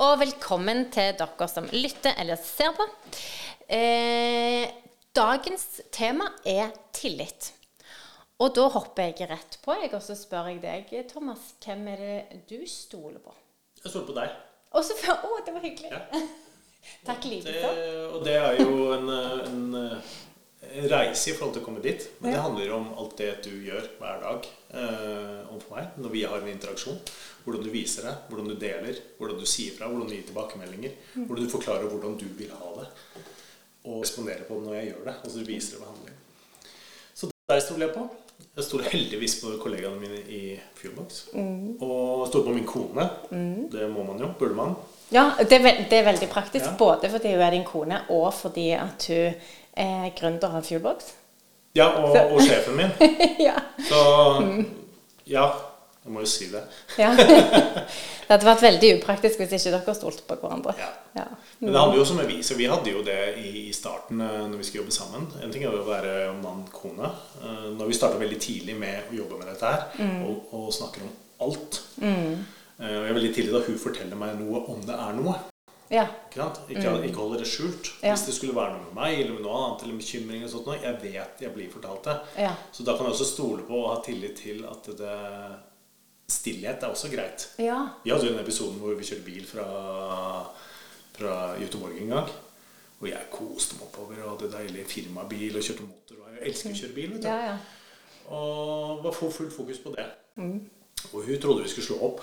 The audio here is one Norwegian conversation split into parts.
Og velkommen til dere som lytter eller ser på. Eh, dagens tema er tillit. Og da hopper jeg rett på, jeg, og så spør jeg deg, Thomas, hvem er det du stoler på? Jeg stoler på deg. Og så før, Å, det var hyggelig. Ja. Takk likeså. og det er jo en, en, en reise i forhold til å komme dit. Men det handler om alt det du gjør hver dag eh, overfor meg når vi har en interaksjon. Hvordan du viser deg, hvordan du deler, hvordan du sier fra, hvordan du gir tilbakemeldinger. Mm. Hvordan du forklarer hvordan du vil ha det. Og responderer på det når jeg gjør det. Altså du viser det ved handling. Så der stoler jeg på. Jeg stoler heldigvis på kollegaene mine i Fuelbox. Mm. Og stoler på min kone. Det må man jo. Burde man. Ja, det er, ve- det er veldig praktisk. Ja. Både fordi hun er din kone, og fordi at hun er gründer av Fuelbox. Ja, og, og sjefen min. ja. Så ja, jeg må jo si det. ja. Det hadde vært veldig upraktisk hvis ikke dere stolte på hverandre. Ja. Ja. Men det handler jo som vi, så vi hadde jo det i, i starten eh, når vi skulle jobbe sammen. En ting er å være mann-kone. Eh, Når vi starta veldig tidlig med å jobbe med dette her, og, og snakker om alt Mm. Jeg er veldig tidlig da hun forteller meg noe om det er noe. Ja. Ikke, ikke, ikke holde det skjult. Ja. Hvis det skulle være noe med meg eller med noe annet, eller bekymring og sånt, noe, jeg vet jeg blir fortalt det. Ja. Så da kan jeg også stole på og ha tillit til at det, stillhet er også greit. ja. Vi hadde jo en episode hvor vi kjørte bil fra, fra Göteborg en gang. Og jeg koste meg oppover og hadde deilig firmabil og kjørte motorvei. Jeg elsker å kjøre bil. vet du. ja, ja. Og var fullt fokus på det. Mm. Og hun trodde vi skulle slå opp.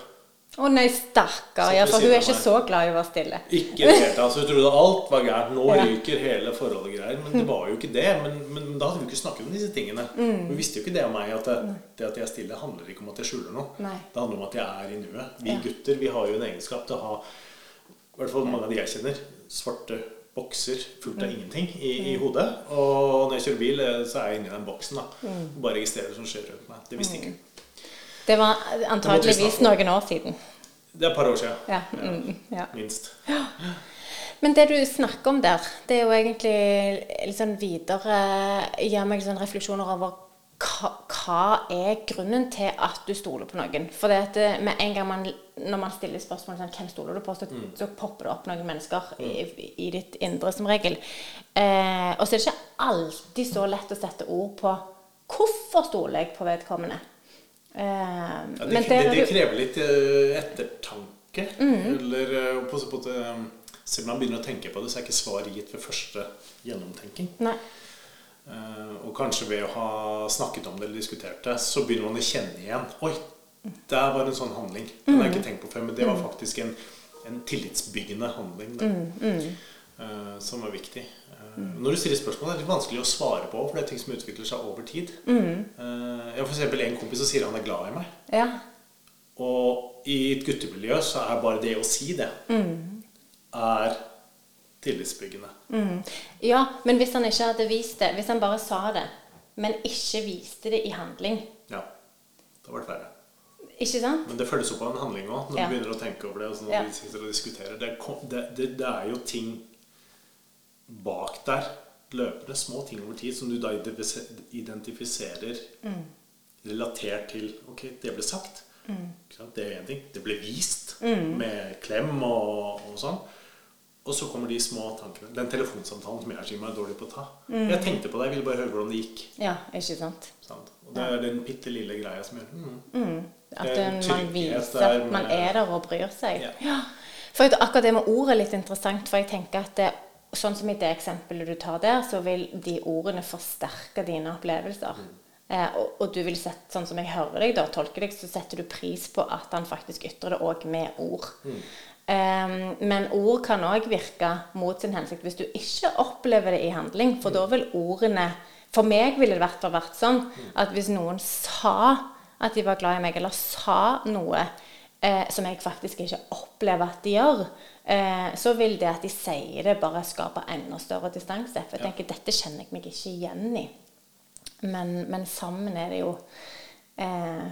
Å nei, stakkar. Ja, for hun er ikke så glad i å være stille. Ikke i det tatt. Hun trodde alt var gærent. Nå Ja. ryker hele forholdet greier. Men det var jo ikke det. Men, men da hadde vi ikke snakket om disse tingene. Mm. Hun visste jo ikke det om meg. At det, det at jeg er stille, handler ikke om at jeg skjuler noe. Nei. Det handler om at jeg er i nuet. Vi Ja. gutter vi har jo en egenskap til å ha I hvert fall mange av de jeg kjenner. Svarte bokser fullt Mm. av ingenting i, i hodet. Og når jeg kjører bil, eh, så er jeg inni den boksen. da Mm. Og bare registrerer det som skjer rundt meg. Det visste jeg ikke. Det var antakeligvis noen år siden. Det er et par år siden. Ja. Mm, ja. Minst. Men det du snakker om der, det er jo egentlig litt sånn videre Gir meg litt sånn refleksjoner over hva, hva er grunnen til at du stoler på noen? For det at det- med en gang man, når man stiller spørsmål sånn, hvem stoler du på, så, så popper det opp noen mennesker i, i ditt indre som regel. Eh, og så er det ikke alltid så lett å sette ord på hvorfor stoler jeg på vedkommende. Eh, Ja, det, det, det krever litt eh, ettertanke. Mm. Eller eh, på, på, på, eh, Selv om man begynner å tenke på det, så er ikke svaret gitt ved første gjennomtenking. Nei. Eh, og kanskje ved å ha snakket om det eller diskutert det, så begynner man å kjenne igjen Oi, der var en sånn handling. Den har jeg ikke tenkt på før, men det var faktisk en, en tillitsbyggende handling. Da, eh, som var viktig. Eh, Når du stiller spørsmål, er det litt vanskelig å svare på, for det er ting som utvikler seg over tid. Mm. jeg har for eksempel en kompis som sier han er glad i meg. Ja. Og i et guttemiljø så er bare det å si det er tillitsbyggende. Mm. Ja, men hvis han ikke hadde vist det, hvis han bare sa det, men ikke viste det i handling Ja, det har vært verre. Ikke sant? Men det følges opp av en handling òg, når Ja. du begynner å tenke over det. og når Ja. vi sitter og diskuterer. Det, det, det, det er jo ting der, løpende små ting over tid, som du da identifiserer Mm. relatert til Ok, det ble sagt. Mm. Det er én ting. Det ble vist Mm. med klem og, og sånn. Og så kommer de små tankene. Den telefonsamtalen som jeg sier meg er dårlig på å ta. Mm. Jeg tenkte på det, jeg ville bare høre hvordan det gikk. Ja, ikke sant? Sant? Og det er den bitte lille greia som gjør mm. At Det er man viser at man er der og bryr seg. Ja. Ja. For akkurat det med ordet er litt interessant, for jeg tenker at det, sånn som i det eksempelet du tar der, så vil de ordene forsterke dine opplevelser. Eh, og, og du vil sette, sånn som jeg hører deg da, tolker deg, så setter du pris på at han faktisk ytrer det òg med ord. Eh, men ord kan òg virke mot sin hensikt hvis du ikke opplever det i handling. For da vil ordene For meg ville det vært, vært sånn at hvis noen sa at de var glad i meg, eller sa noe eh, som jeg faktisk ikke opplever at de gjør, eh, så vil det at de sier det, bare skape enda større distanse. For jeg tenker dette kjenner jeg meg ikke igjen i. Men, men sammen er det jo eh,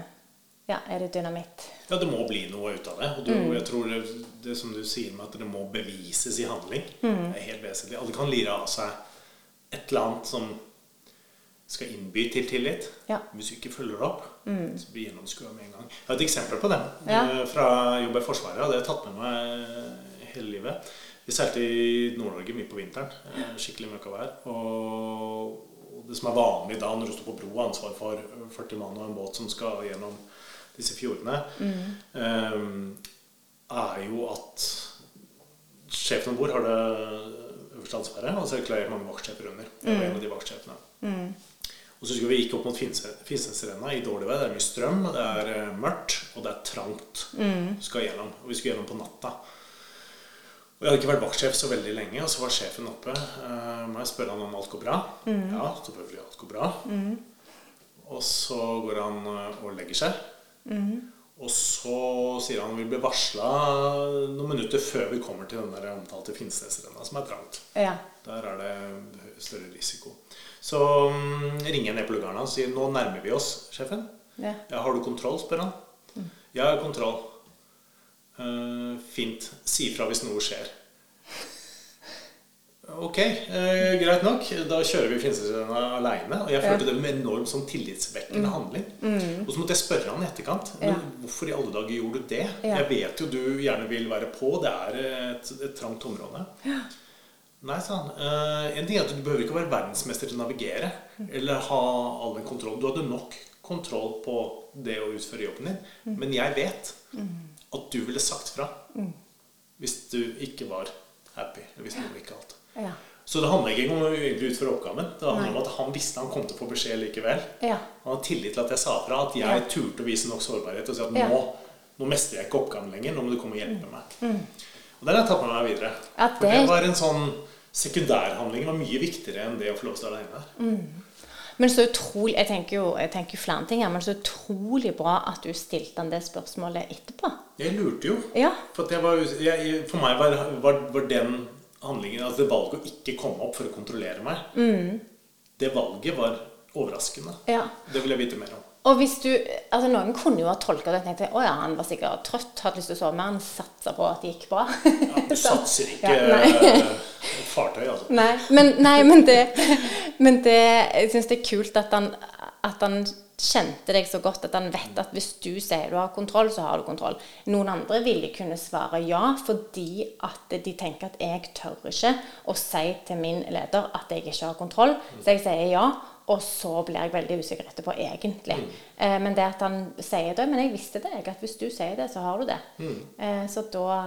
Ja, er det dynamitt? Ja, det må bli noe ut av det. Og du, Mm. jeg tror det, det som du sier med at det må bevises i handling, Mm. er helt vesentlig. Alle kan lire av seg et eller annet som skal innby til tillit. Ja. Hvis du ikke følger opp, så blir gjennomskua med en gang. Jeg har et eksempel på det Ja. eh, fra jobb i Forsvaret. og Det har jeg tatt med meg hele livet. Vi seilte i Nord-Norge mye på vinteren. eh, Skikkelig møkkavær. Og det som er vanlig da når du står på bro og har ansvar for 40 mann og en båt som skal gjennom disse fjordene, mm. er jo at sjefen om bord har det øverste ansvaret, og så er det klart mange vaktsjefer under. Jeg var en av de vaktsjefene. Og så husker vi gikk opp mot Finnsnesrenna i dårlig vær. Det er mye strøm, det er eh, mørkt, og det er trangt. Vi skal gjennom, og vi skulle gjennom på natta. Og Jeg hadde ikke vært vaktsjef så veldig lenge, og så var sjefen oppe. Uh, må jeg spørre han om alt går bra? Ja, selvfølgelig alt går bra. Og så går han eh, og legger seg. Og så sier han vi blir varsla noen minutter før vi kommer til den der omtalte Finnsnesrenna, som er trangt. Ja. Der er det større risiko. Så um, ringer jeg ned pluggeren hans og sier nå nærmer vi oss, sjefen. Ja. Ja, har du kontroll, spør han. Jeg har kontroll. Uh, fint. Si ifra hvis noe skjer. Ok, eh, greit nok. Da kjører vi Finnsnesrenna aleine. Og jeg følte det med en enorm sånn tillitsvekkende handling. Og så måtte jeg spørre han i etterkant. Men Ja. hvorfor i alle dager gjorde du det? Ja. Jeg vet jo du gjerne vil være på. Det er et, et trangt område. Nei, sa han. «Eh, en ting er at du behøver ikke være verdensmester til å navigere. Eller ha all den kontrollen. Du hadde nok kontroll på det å utføre jobben din. Men jeg vet at du ville sagt fra hvis du ikke var happy. Eller hvis ja. du ikke alt. Ja. Så det handler ikke om å utføre oppgaven. Det handler Nei. om at han visste han kom til å få beskjed likevel. Ja. Han hadde tillit til at jeg sa fra. At jeg turte å vise nok sårbarhet og si at nå, nå mestrer jeg ikke oppgaven lenger. Nå må du komme og hjelpe meg. Og den har jeg tatt med meg videre. Det... For det- var en sånn sekundærhandling var mye viktigere enn det å få lov til å stå alene. Men så utrolig Jeg tenker jo jeg tenker flere ting her, men så utrolig bra at du stilte han det spørsmålet etterpå. Jeg lurte jo. Ja. For, var, jeg, for meg var, var, var den handlingen Altså det valget å ikke komme opp for å kontrollere meg, det valget var overraskende. Ja. Det vil jeg vite mer om. Og hvis du, altså Noen kunne jo ha tolka det og tenkt å ja, han var sikkert trøtt, hadde lyst til å sove, men han satsa på at det gikk bra. Ja, du satser ikke Ja, eh, et fartøy, altså. Nei, men, nei, men det, men det Jeg syns det er kult at han, at han kjente deg så godt at han vet at hvis du sier du har kontroll, så har du kontroll. Noen andre ville kunne svare ja fordi at de tenker at jeg tør ikke å si til min leder at jeg ikke har kontroll. Så jeg sier ja, og så blir jeg veldig usikker etterpå, egentlig. Eh, men det at han sier det Men jeg visste det, at hvis du sier det, så har du det. Eh, så da,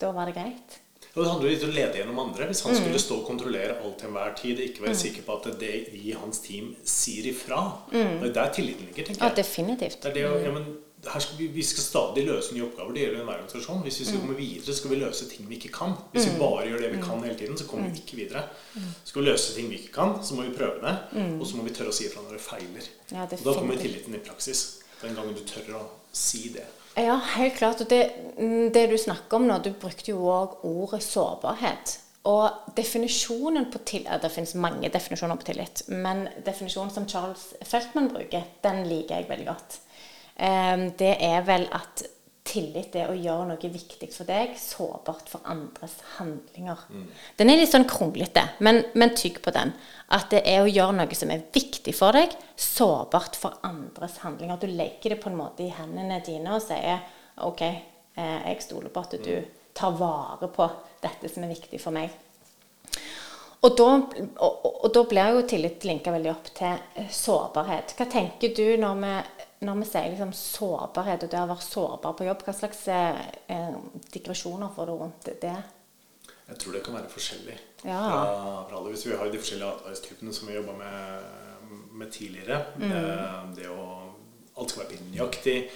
da var det greit. Og det handler litt om å lede gjennom andre. Hvis han skulle stå og kontrollere alt til enhver tid, ikke være sikker på at det vi i hans team sier ifra Det er der tilliten ligger, tenker jeg. Ja, definitivt. Det er det å, ja, men skal vi, vi skal stadig løse nye oppgaver. Det gjelder enhver organisasjon. Hvis vi skal komme videre, skal vi løse ting vi ikke kan. Hvis vi bare gjør det vi kan hele tiden, så kommer vi ikke videre. Skal vi løse ting vi ikke kan, så må vi prøve det. Og så må vi tørre å si ifra når det feiler. Ja, og da kommer tilliten i praksis. Den gangen du tør å si det. Ja, helt klart. Og det, mm, det du snakker om nå, du brukte jo òg ordet sårbarhet. Og definisjonen på tillit Det finnes mange definisjoner på tillit, men definisjonen som Charles Feltman bruker, den liker jeg veldig godt. Em, Det er vel at tillit er å gjøre noe viktig for deg, sårbart for andres handlinger. Den er litt sånn kronglete, men, men tygg på den. At det er å gjøre noe som er viktig for deg, sårbart for andres handlinger. Du legger det på en måte i hendene dine og sier OK, eh, jeg stoler på at du tar vare på dette som er viktig for meg. Og da, og, og, og da blir jo tillit linka veldig opp til eh, sårbarhet. Hva tenker du når vi, når vi sier liksom sårbarhet og det å være sårbar på jobb? Hva slags eh, eh, digresjoner får du rundt det? Jeg tror det kan være forskjellig Ja. fra, fra alle. Hvis vi har de forskjellige atferdstypene som vi jobba med, med tidligere Mm. eh, Det å Alt skal være pinjaktig.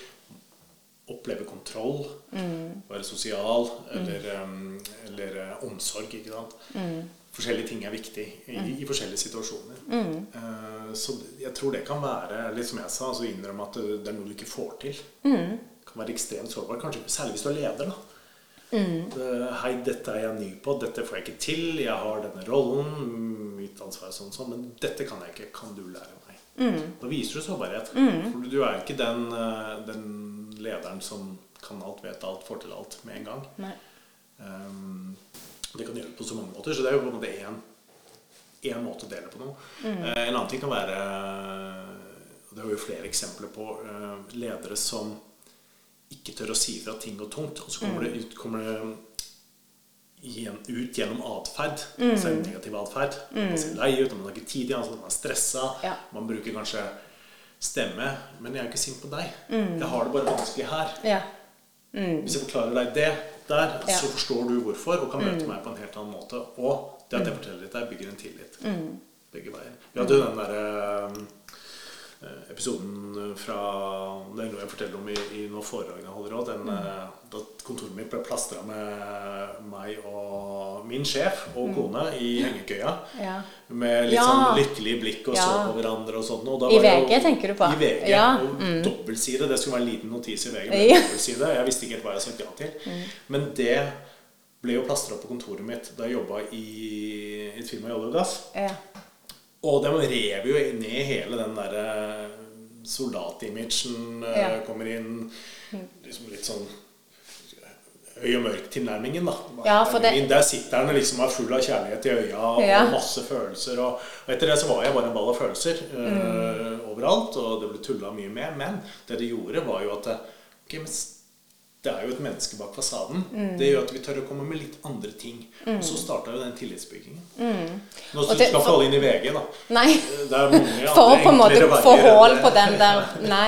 Oppleve kontroll. Mm. Være sosial. Eller, mm. eller eh, omsorg. Ikke sant. Mm. Forskjellige ting er viktig i, i forskjellige situasjoner. Mm. Eh, så jeg tror det kan være litt som jeg sa, altså innrømme at det, det er noe du ikke får til. Mm. Kan være ekstremt sårbar. Kanskje særlig hvis du er leder. da Mm. Hei, dette er jeg ny på. Dette får jeg ikke til. Jeg har denne rollen. Mitt ansvar er sånn sånn. Men dette kan jeg ikke. Kan du lære meg? Mm. Da viser du sårbarhet. For du er ikke den, den lederen som kan alt, vet alt, får til alt med en gang. Nei. Um, det kan gjøres på så mange måter. Så det er jo på en måte én én måte å dele på noe. Eh, en annen ting kan være og Det har vi jo flere eksempler på. Uh, ledere som ikke tør å si fra ting og tungt. Og så kommer det ut, kommer det ut gjennom atferd. Altså negativ atferd. Man ser lei ut, man har ikke tid igjen, man er stressa. Ja. Man bruker kanskje stemme. Men jeg er ikke sint på deg. Jeg har det bare vanskelig her. Ja. Hvis jeg forklarer deg det der, Ja. så forstår du hvorfor og kan møte meg på en helt annen måte. Og det at jeg forteller litt deg, bygger en tillit. Begge veier. Vi hadde jo den derre eh, episoden fra Det er noe jeg forteller om i, i noen foredrag jeg holder òg. Mm. Da kontoret mitt ble plastra med meg og min sjef og kone i hengekøya. Ja. Med litt Ja. sånn lykkelig blikk og så på hverandre og sånn. I VG tenker du på? I VG. Ja, Og dobbeltside. Det skulle være en liten notis i VG. med Ja. dobbeltside. Jeg visste ikke helt hva jeg sa ja til. Men det ble jo plastra på kontoret mitt da jeg jobba i et firma i olje og gass. Ja. Og de rev jo ned hele den derre soldatimagen. eh, Ja. Kommer inn liksom litt sånn øy og mørk tilnærmingen, da. Ja, det- Der sitter han liksom er full av kjærlighet i øya og Ja. masse følelser. Og, og etter det så var jeg bare en ball av følelser eh, Mm. overalt, og det ble tulla mye med. Men det det gjorde, var jo at det, ok, men det er jo et menneske bak fasaden. Mm. Det gjør at vi tør å komme med litt andre ting. Og så starta jo den tillitsbyggingen. Nå skal du ikke falle inn i VG, da. Nei. Det er mange For å på en måte få hull på den der Nei.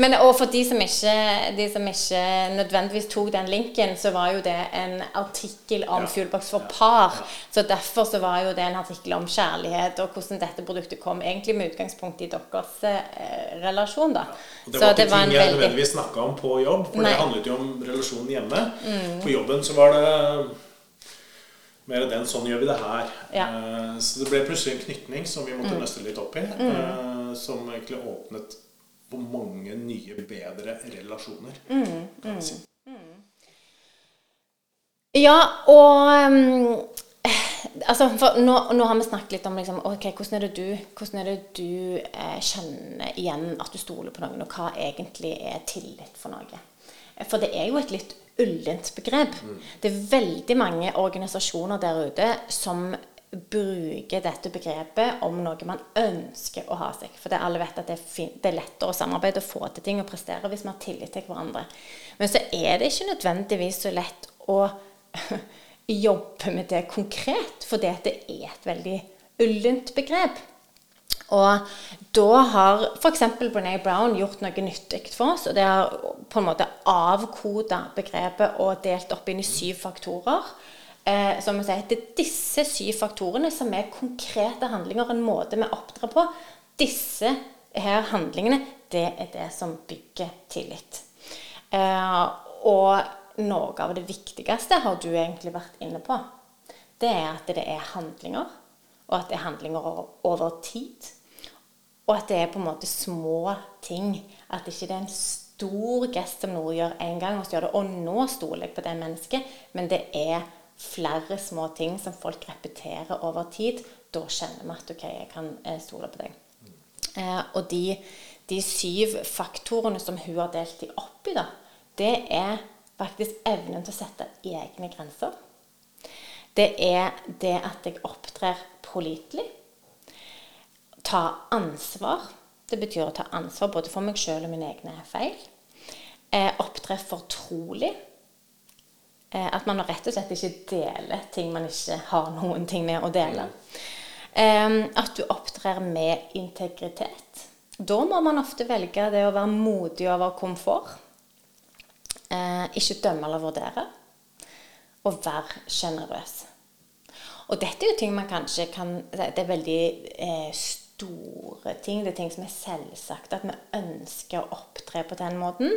Men og for de som, ikke, de som ikke nødvendigvis tok den linken, så var jo det en artikkel om Ja. Fuelbox for par. Så derfor så var jo det en artikkel om kjærlighet og hvordan dette produktet kom, egentlig med utgangspunkt i deres eh, relasjon, da. Og det Så var ikke det var en ting jeg veldig nødvendigvis snakka om på jobb, for Nei. Mm. det handlet jo om relasjonen hjemme. På jobben så var det mer den 'sånn gjør vi det her'. Ja. Mm. Eh, Så det ble plutselig en knytning som vi måtte nøste litt opp i. eh, Som egentlig åpnet på mange nye, bedre relasjoner. Mm. jeg si. Ja, og um, altså, nå, nå har vi snakket litt om liksom, ok, hvordan er det du, hvordan er det du eh, kjenner igjen at du stoler på noen, og hva egentlig er tillit for noe. For det er jo et litt ullent begrep. Det er veldig mange organisasjoner der ute som bruker dette begrepet om noe man ønsker å ha seg. For det alle vet at det er, det er lettere å samarbeide og få til ting og prestere hvis man har tillit til hverandre. Men så er det ikke nødvendigvis så lett å jobbe med det konkret, fordi det er et veldig ullent begrep. Og da har f.eks. Brené Brown gjort noe nyttig for oss. og Det har på en måte avkoda begrepet og delt opp inn i syv faktorer. Eh, som sier, Det er disse syv faktorene som er konkrete handlinger, en måte vi oppdrar på. Disse her handlingene, det er det som bygger tillit. Eh, og noe av det viktigste har du egentlig vært inne på. Det er at det er handlinger, og at det er handlinger over, tid. Og at det er på en måte små ting. At ikke det er en stor gest som noe gjør én gang, og så gjør det Og nå stoler jeg på det mennesket. Men det er flere små ting som folk repeterer over tid. Da kjenner vi at OK, jeg kan eh, stole på deg. Eh, og de, de syv faktorene som hun har delt de opp i, da, det er faktisk evnen til å sette egne grenser. Det er det at jeg opptrer pålitelig. Ta ansvar. Det betyr å ta ansvar både for meg sjøl og mine egne feil. Eh, opptre fortrolig. Eh, at man rett og slett ikke deler ting man ikke har noen ting med å dele. Eh, at du opptrer med integritet. Da må man ofte velge det å være modig over komfort. Eh, ikke dømme eller vurdere. Og være sjenerøs. Og dette er jo ting man kanskje kan Det er veldig eh, store ting. Det er ting som er selvsagt. At vi ønsker å opptre på den måten.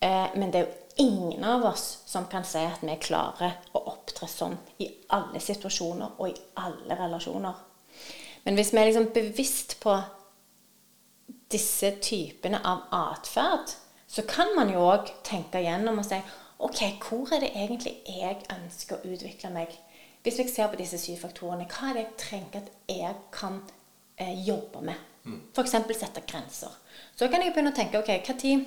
Eh, men det er jo ingen av oss som kan si at vi klarer å opptre sånn i alle situasjoner og i alle relasjoner. Men hvis vi er liksom bevisst på disse typene av atferd, så kan man jo òg tenke igjennom og si OK, hvor er det egentlig jeg ønsker å utvikle meg? Hvis jeg ser på disse syv faktorene, hva er det jeg trenger at jeg kan eh, jobbe med? F.eks. sette grenser. Så kan jeg begynne å tenke OK, tid,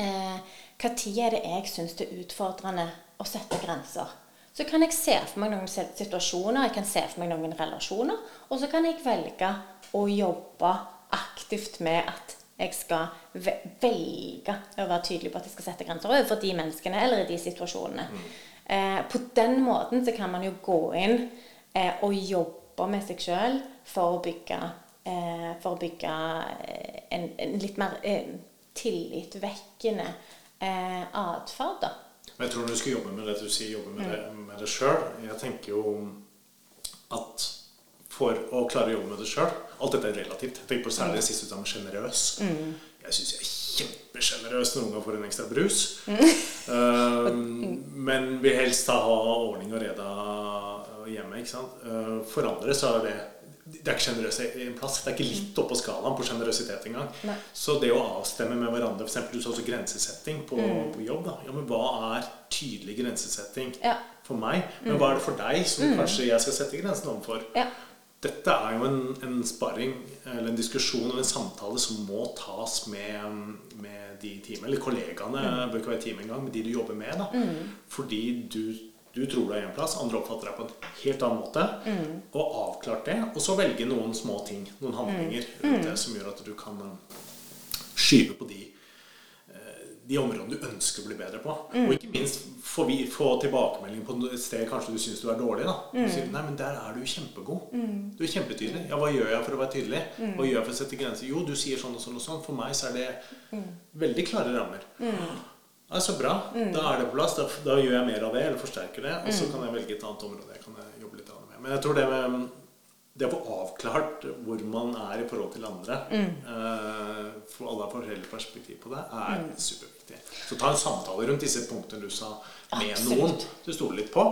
eh, hva tid er det jeg syns det er utfordrende å sette grenser? så kan jeg se for meg noen situasjoner, jeg kan se for meg noen relasjoner, og så kan jeg velge å jobbe aktivt med at jeg skal velge å være tydelig på at jeg skal sette grenser overfor de menneskene eller i de situasjonene. Eh, på den måten så kan man jo gå inn eh, og jobbe med seg sjøl for å bygge, eh, for å bygge eh, en, en litt mer eh, tillitvekkende eh, atferd, da. Men jeg tror du skal jobbe med det du sier, jobbe med det, med det sjøl Jeg tenker jo at for å klare å jobbe med det sjøl Alt dette er relativt. Tenker på særlig det siste ut med sjenerøs. Jeg syns jeg er kjempesjenerøs når unga får en ekstra brus. Um, men vil helst ha ordning og reda hjemme. ikke sant? Uh, For andre så er det det er ikke sjenerøse i en plass. Det er ikke litt oppå skalaen på sjenerøsitet engang. Nei. Så det å avstemme med hverandre, f.eks. du sa også grensesetting på, på jobb. da. Ja, men Hva er tydelig grensesetting Ja. for meg? Men hva er det for deg som kanskje jeg skal sette grensen overfor? Ja. Dette er jo en, en sparring, eller en diskusjon eller en samtale som må tas med, med de i teamet. Eller kollegaene bør ikke være team engang, men de du jobber med. da. Fordi du, du tror er en plass, andre oppfatter deg på en helt annen måte. Og avklart det, og så velge noen små ting, noen handlinger rundt det som gjør at du kan eh, skyve på de de områdene du ønsker å bli bedre på. Og ikke minst få, vi, få tilbakemelding på et sted kanskje du syns du er dårlig. da. Du sier, Nei, men der er du kjempegod. Du er kjempetydelig. Ja, hva gjør jeg for å være tydelig? Hva gjør jeg for å sette grenser? Jo, du sier sånn og sånn og sånn. For meg så er det veldig klare rammer. Ja, så bra. Da er det på plass. Da, da gjør jeg mer av det, eller forsterker det. Og så kan jeg velge et annet område jeg kan jobbe litt med. Men jeg tror det med det å få avklart hvor man er i forhold til andre, eh, for alle har forskjellig perspektiv på det, er superviktig. Så ta en samtale rundt disse punktene du sa, med Absolutt. noen du stoler litt på,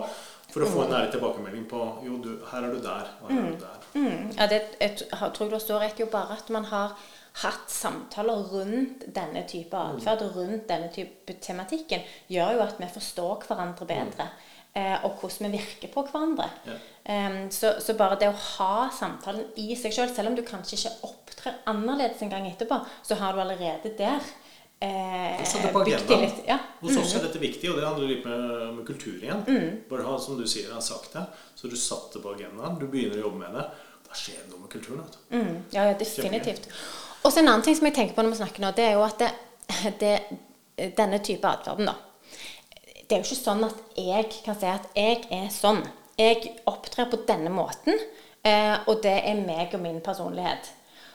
for å få en ærlig tilbakemelding på jo, du, her er du der, og her er du der. Mm. Ja, det, jeg tror du det står rett jo bare at man har hatt samtaler rundt denne type atferd og rundt denne type tematikken, gjør jo at vi forstår hverandre bedre. Eh, og hvordan vi virker på hverandre. Ja. Um, så, så bare det å ha samtalen i seg sjøl, selv om du kanskje ikke opptrer annerledes en gang etterpå, så har du allerede der eh, bygd det litt. Ja. Hos oss er dette viktig, og det handler litt med, med kultur igjen. Bare ha, som du sier, har sagt det, så du satt det på agendaen, du begynner å jobbe med det, da skjer det noe med kulturen. Mm, ja, ja, definitivt. Og så en annen ting som jeg tenker på når vi snakker nå, det er jo at det, det, denne type atferden, da Det er jo ikke sånn at jeg kan si at jeg er sånn. Jeg opptrer på denne måten, eh, og det er meg og min personlighet.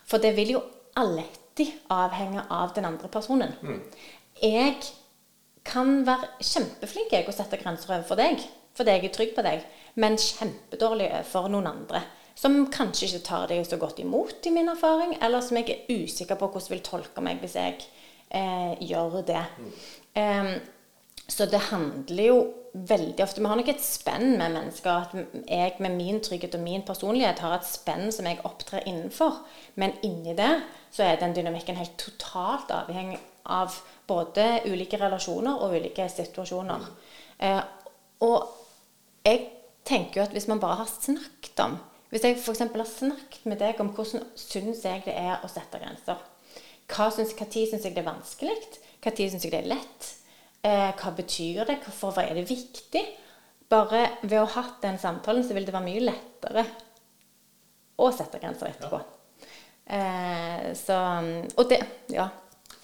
For det vil jo alltid avhenge av den andre personen. Jeg kan være kjempeflink jeg å sette grenser overfor deg, fordi jeg er trygg på deg, men kjempedårlig overfor noen andre. Som kanskje ikke tar deg så godt imot i min erfaring, eller som jeg er usikker på hvordan vil tolke meg hvis jeg eh, gjør det. Em, så det handler jo veldig ofte Vi har nok et spenn med mennesker. At jeg med min trygghet og min personlighet har et spenn som jeg opptrer innenfor. Men inni det så er den dynamikken helt totalt avhengig av både ulike relasjoner og ulike situasjoner. Eh, og jeg tenker jo at hvis man bare har snakket om Hvis jeg f.eks. har snakket med deg om hvordan syns jeg det er å sette grenser hva syns, tid syns jeg det er vanskelig? Hva tid syns jeg det er lett? Eh, hva betyr det? Hvorfor er det viktig? Bare ved å ha hatt den samtalen, så vil det være mye lettere å sette grenser etterpå. Eh, så Og det Ja.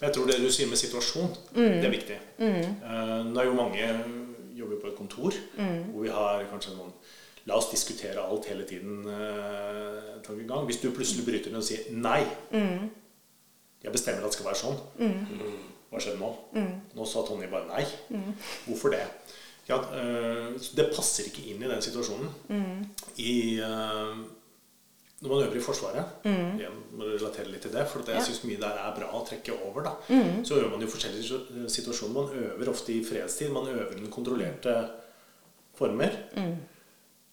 Jeg tror det du sier med situasjon, det er viktig. Eh, Nå er jo mange jobber på et kontor hvor vi har kanskje noen La oss diskutere alt hele tiden. eh. Hvis du plutselig bryter ned og sier nei Jeg bestemmer at det skal være sånn. Hva skjedde nå? Nå sa Tonje bare nei. Hvorfor det? Ja, eh, det passer ikke inn i den situasjonen. I eh, når man øver i Forsvaret igjen må relatere litt til det, for jeg Ja. synes mye der er bra å trekke over. da Så øver man jo forskjellige situasjoner. Man øver ofte i fredstid. Man øver under kontrollerte former.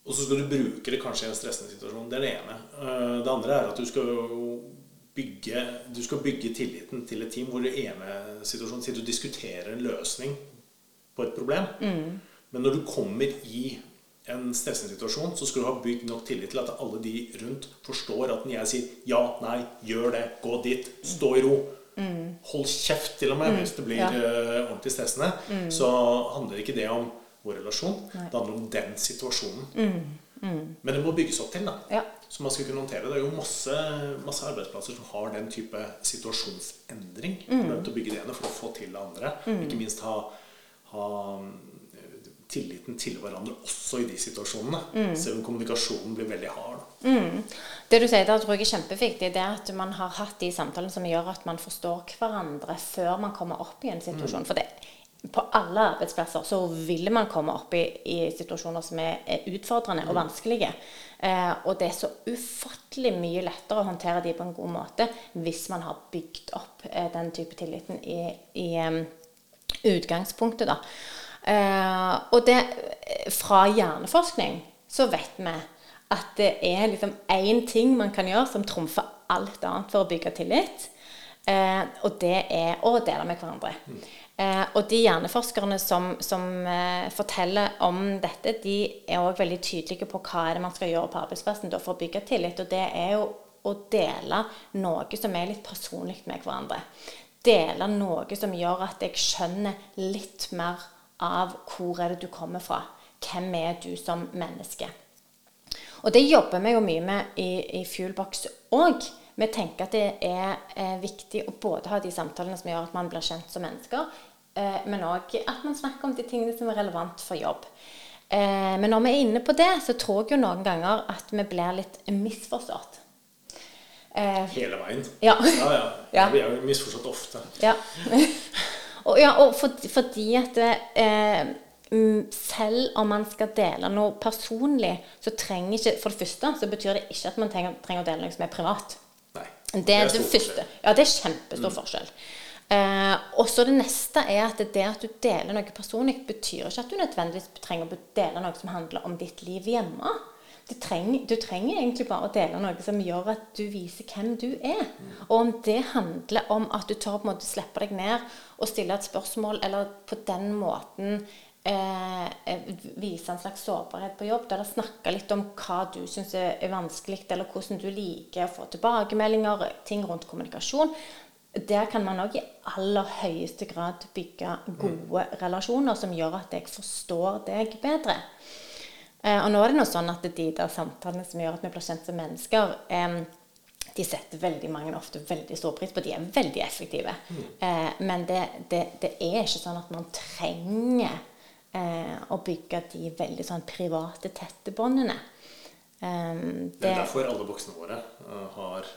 Og så skal du bruke det kanskje i en stressende situasjon. Det er det ene. Eh, Det andre er at du skal jo bygge, du skal bygge tilliten til et team hvor det ene situasjonen sitter og diskuterer en løsning på et problem. Men når du kommer i en stressende situasjon, så skal du ha bygd nok tillit til at alle de rundt forstår at når jeg sier ja, nei, gjør det, gå dit, stå i ro Hold kjeft, til og med, hvis det blir Ja. eh, ordentlig stressende. Så handler ikke det om vår relasjon. Nei. Det handler om den situasjonen. Men det må bygges opp til, da. Ja. Så man skal kunne håndtere det. Det er jo masse, masse arbeidsplasser som har den type situasjonsendring. Mm. For å bygge det ene for å få til det andre. Ikke minst ha, ha eh, tilliten til hverandre også i de situasjonene. Mm. Selv om kommunikasjonen blir veldig hard. Da. Det du sier der tror jeg er kjempeviktig, det er at man har hatt de samtalene som gjør at man forstår hverandre før man kommer opp i en situasjon. For det, på alle arbeidsplasser så vil man komme opp i, i situasjoner som er, er utfordrende og vanskelige. Eh, og det er så ufattelig mye lettere å håndtere de på en god måte hvis man har bygd opp eh, den type tilliten i, i um, utgangspunktet, da. Eh, og det, fra hjerneforskning så vet vi at det er liksom én ting man kan gjøre som trumfer alt annet for å bygge tillit. Eh, og det er å dele med hverandre. Eh, og de hjerneforskerne som, som eh, forteller om dette, de er òg veldig tydelige på hva er det man skal gjøre på arbeidsplassen for å bygge tillit. Og det er jo å dele noe som er litt personlig med hverandre. Dele noe som gjør at jeg skjønner litt mer av hvor er det du kommer fra. Hvem er du som menneske? Og det jobber vi jo mye med i, i Fuelbox òg. Vi tenker at det er er viktig å både ha de samtalene som gjør at man blir kjent som mennesker, eh, men òg at man snakker om de tingene som er relevant for jobb. Eh, men når vi er inne på det, så tror jeg jo noen ganger at vi blir litt misforstått. Eh, Hele veien. Ja. ja, ja. Ja. Vi er jo misforstått ofte. Ja. og, ja, og for, fordi at eh, mm, selv om man skal dele noe personlig, så trenger ikke For det første så betyr det ikke at man trenger, trenger å dele noe som er privat. Nei. Det er det stor første. forskjell. Ja, det er kjempestor forskjell. Eh, og så det neste er at det at du deler noe personlig, betyr ikke at du nødvendigvis trenger å dele noe som handler om ditt liv hjemme. Du trenger, du trenger egentlig bare å dele noe som gjør at du viser hvem du er. Og om det handler om at du tør på en måte slippe deg ned og stille et spørsmål, eller på den måten eh, eh, vise en slags sårbarhet på jobb, eller snakke litt om hva du syns er, vanskelig, eller hvordan du liker å få tilbakemeldinger, ting rundt kommunikasjon. Der kan man òg i aller høyeste grad bygge gode relasjoner som gjør at jeg forstår deg bedre. Eh, og nå er det nå sånn at de der samtalene som gjør at vi blir kjent som mennesker, eh, de setter veldig mange ofte veldig stor pris på. De er veldig effektive. Eh, men det, det, det er ikke sånn at man trenger eh, å bygge de veldig sånn private, tette båndene. Eh, Det er derfor alle voksne våre eh, har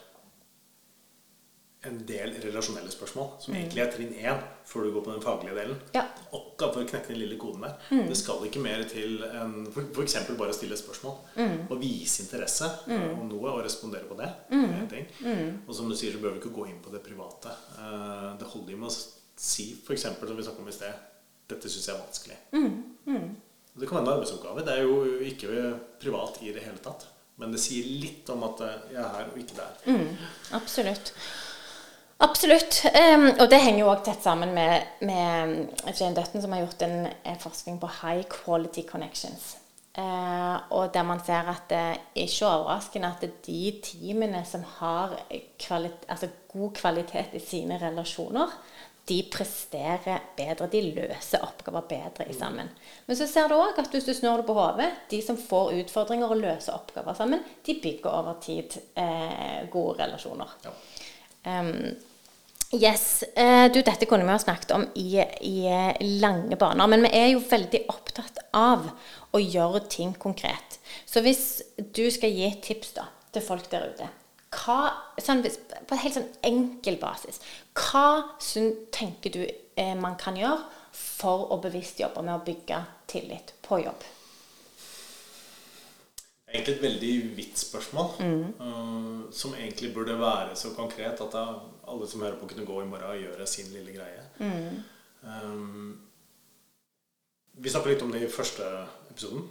en del relasjonelle spørsmål, som egentlig er trinn én før du går på den faglige delen. Mm. Ja. Mm. Akkurat for å knekke den lille koden der. Det skal ikke mer til enn f.eks. bare å stille et spørsmål. Mm. Og vise interesse om noe og respondere på det. det en ting. Mm. Og som du sier, så bør vi ikke gå inn på det private. Eh, Det holder jo med å si f.eks. som vi snakket om i sted Dette syns jeg er vanskelig. Mm. Det kan være en arbeidsoppgave. Det er jo ikke privat i det hele tatt. Men det sier litt om at jeg er her og ikke der. Mm. Absolutt. Absolutt. Um, og det henger jo òg tett sammen med, med Jane Dutton, som har gjort en, en forskning på high quality connections. Uh, og der man ser at det er ikke overraskende at de teamene som har kvalit altså god kvalitet i sine relasjoner, de presterer bedre. De løser oppgaver bedre i sammen. Men så ser du òg at hvis du snur det på hodet, de som får utfordringer og løser oppgaver sammen, de bygger over tid eh, gode relasjoner. Ja. Um, yes. Uh, du, dette kunne vi ha snakket om i, i eh, lange baner, men vi er jo veldig opptatt av å gjøre ting konkret. Så hvis du skal gi tips da, til folk der ute, hva, sånn, på en helt sånn enkel basis, hva tenker du eh, man kan gjøre for å bevisst jobbe med å bygge tillit på jobb? Egentlig et veldig vidt spørsmål. Mm. uh, som egentlig burde være så konkret at da alle som hører på, kunne gå i morgen og gjøre sin lille greie. Mm. Um, vi snakket litt om det i første episoden.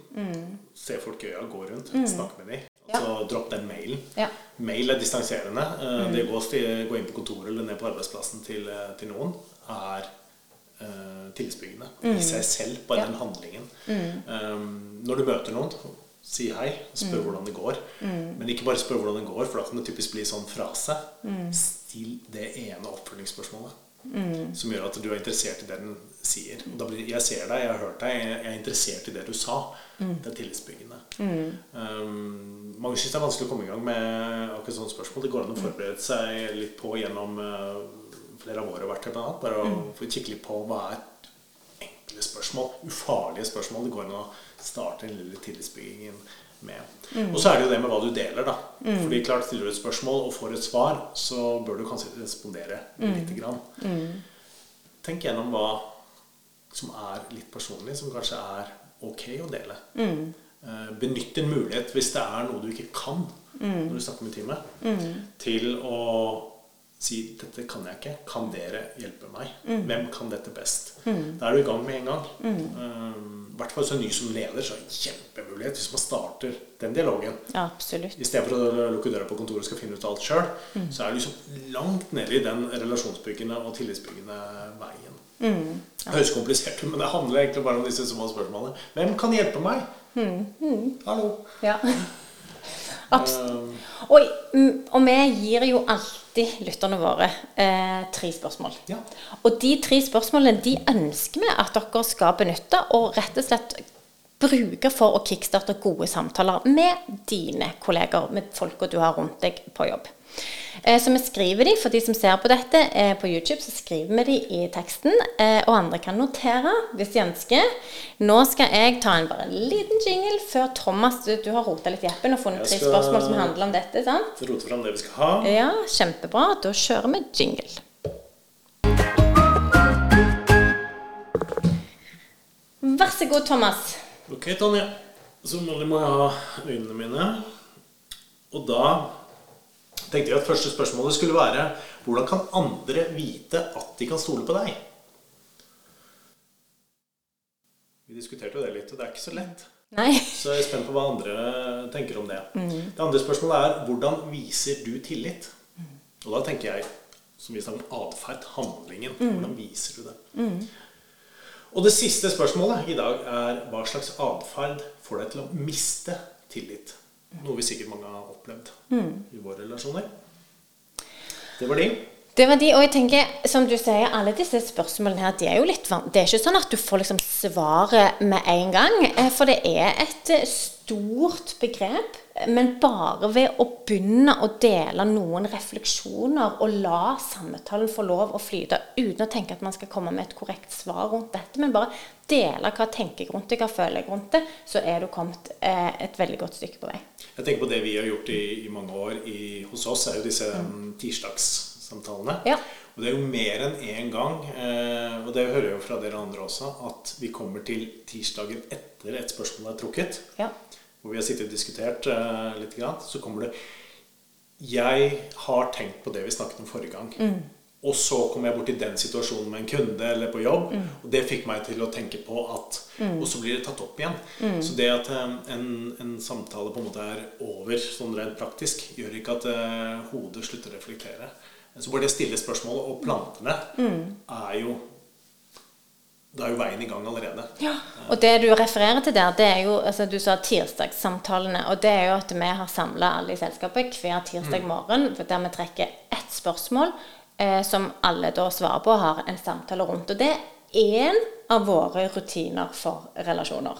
Se folk i øya, gå rundt, snakke med dem. Mm. Ja. Så dropp den mailen. Ja. Mail er distanserende. Mm. Det å gå, inn på kontoret eller ned på arbeidsplassen til, til noen er uh, tillitsbyggende i seg selv, bare Mm. Ja. Mm. den handlingen. Um, når du møter noen, si hei. Spør Mm. hvordan det går. Men ikke bare spør hvordan det går, for da kan det typisk bli sånn frase. Mm. Still det ene oppfølgingsspørsmålet. Som gjør at du er interessert i det den sier. Og da blir, jeg ser deg, jeg har hørt deg, jeg, er interessert i det du sa. Det er tillitsbyggende. Um, mange syns det er vanskelig å komme i gang med akkurat sånne spørsmål. Det går an å forberede seg litt på gjennom uh, flere av våre eller annet. Bare å kikke litt på hva er enkle spørsmål, ufarlige spørsmål. Det går an å starte den lille tillitsbyggingen med. Og så er det jo det med hva du deler, da. Fordi klart Stiller du et spørsmål og får et svar, så bør du kanskje respondere lite grann. Tenk gjennom hva som er litt personlig, som kanskje er ok å dele. Eh, Benytt en mulighet hvis det er noe du ikke kan når du snakker med teamet, til å si 'dette kan jeg ikke'. Kan dere hjelpe meg? Hvem kan dette best? Da er du i gang med en gang. Eh, I hvert fall så ny som leder, så er det en kjempemulighet hvis man starter den dialogen. Ja, absolutt. Istedenfor å lukke døra på kontoret og skal finne ut alt sjøl, så er du liksom langt nede i den relasjonsbyggende og tillitsbyggende veien. Det høres komplisert ut, men det handler egentlig bare om disse små spørsmålene. Hvem kan hjelpe meg? Hallo. Ja. Um, og, og vi gir jo alltid lytterne våre eh, tre spørsmål. Ja. Og de tre spørsmålene de ønsker vi at dere skal benytte og rett og slett bruke for å kickstarte gode samtaler med dine kolleger, med folka du har rundt deg på jobb. Eh, Så vi skriver de, for de som ser på dette eh, på YouTube, så skriver vi de i teksten. eh, Og andre kan notere hvis de ønsker. Nå skal jeg ta en bare liten jingle før Thomas Du, du har rota litt i appen og funnet tre spørsmål som handler om dette, sant? Så rote fram det vi skal ha. Ja, kjempebra. Da kjører vi jingle. Vær så god, Thomas. Ok, Tonje. Som vanlig må jeg ha øynene mine. Og da tenkte vi at første spørsmålet skulle være hvordan kan andre vite at de kan stole på deg? Vi diskuterte jo det litt, og det er ikke så lett. Nei. Så jeg er spent på hva andre tenker om det. Det andre spørsmålet er hvordan viser du tillit? Og da tenker jeg, som vi snakker om atferd, handlingen. Hvordan viser du det? Og det siste spørsmålet i dag er hva slags atferd får deg til å miste tillit? Noe vi sikkert mange har opplevd i våre relasjoner. Det var de. Det var de, og jeg tenker, som du sier, alle disse spørsmålene her, de er jo litt Det er ikke sånn at du får liksom svaret med en gang, eh, for det er et stort begrep. Men bare ved å begynne å dele noen refleksjoner og la samtalen få lov å flyte uten å tenke at man skal komme med et korrekt svar rundt dette, men bare dele hva tenker jeg rundt det, hva føler jeg rundt det, så er du kommet eh, et veldig godt stykke på vei. Jeg tenker på det vi har gjort i, i mange år i, hos oss, er jo disse mm. tirsdagssamtalene. Ja. Og det er jo mer enn én gang, eh, og det hører jeg jo fra dere andre også, at vi kommer til tirsdagen etter et spørsmål er trukket, Ja. hvor vi har sittet og diskutert eh, litt, så kommer det Jeg har tenkt på det vi snakket om forrige gang. Og så kom jeg bort i den situasjonen med en kunde eller på jobb, og det fikk meg til å tenke på at Og så blir det tatt opp igjen. Så det at eh, en, en samtale på en måte er over sånn rent praktisk, gjør ikke at uh, hodet slutter å reflektere. Så bare det stille spørsmålet, og plantene, er jo Da er jo veien i gang allerede. Ja, og det du refererer til der, det er jo altså Du sa tirsdagssamtalene. Og det er jo at vi har samla alle i selskapet hver tirsdag morgen der vi trekker ett spørsmål eh, som alle da svarer på og har en samtale rundt. Og det er en av våre rutiner for relasjoner.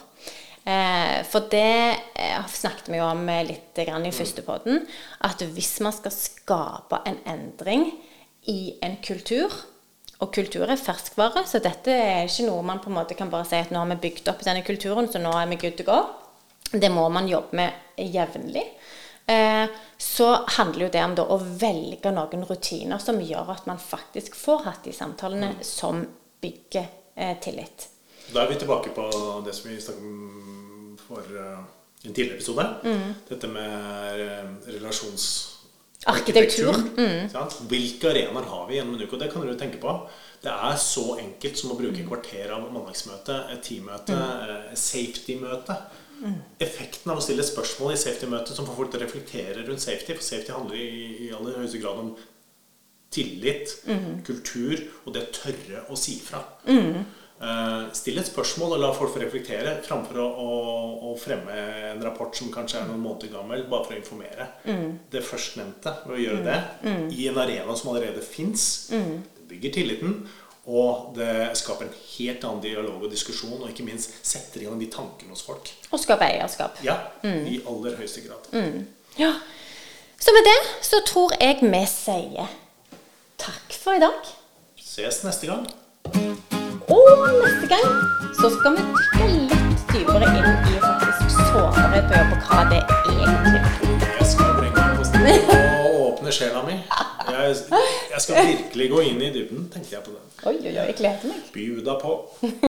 Eh, for det eh, snakket vi jo om eh, litt grann i første podden, at hvis man skal skape en endring i en kultur, og kultur er ferskvare, så dette er ikke noe man på en måte kan bare si at nå har vi bygd opp denne kulturen, så nå er vi good to go. Det må man jobbe med jevnlig. Eh, så handler jo det om å velge noen rutiner som gjør at man faktisk får hatt de samtalene som bygger eh, tillit. Da er vi tilbake på det som vi snakket om for eh, en tidligere episode. Dette med relasjonsarkitektur. relasjons... Arkitektur. Hvilke arenaer har vi gjennom en uke? Og det kan dere tenke på. Det er så enkelt som å bruke et kvarter av mandagsmøte, et teammøte, mm. safety-møte. Effekten av å stille spørsmål i safety-møtet som får folk til å reflektere rundt safety, for safety handler i, i aller høyeste grad om tillit, kultur og det tørre å si fra. Eh, Still et spørsmål og la folk få reflektere, framfor å, å, å fremme en rapport som kanskje er noen måneder gammel, bare for å informere. Det førstnevnte, ved å gjøre det i en arena som allerede fins, det bygger tilliten, og det skaper en helt annen dialog og diskusjon, og ikke minst setter i gang de tankene hos folk. Og skaper eierskap. Ja, i aller høyeste grad. Ja. Så med det så tror jeg vi sier takk for i dag. Ses neste gang. Og neste gang så skal vi dykke litt dypere inn i faktisk sårbarhet på jobb, hva det egentlig er. Jeg skal bringe meg på stedet og åpne sjela mi. Jeg, jeg skal virkelig gå inn i dybden, tenkte jeg på den. Oi, oi, oi, jeg gleder meg. Bjuda på.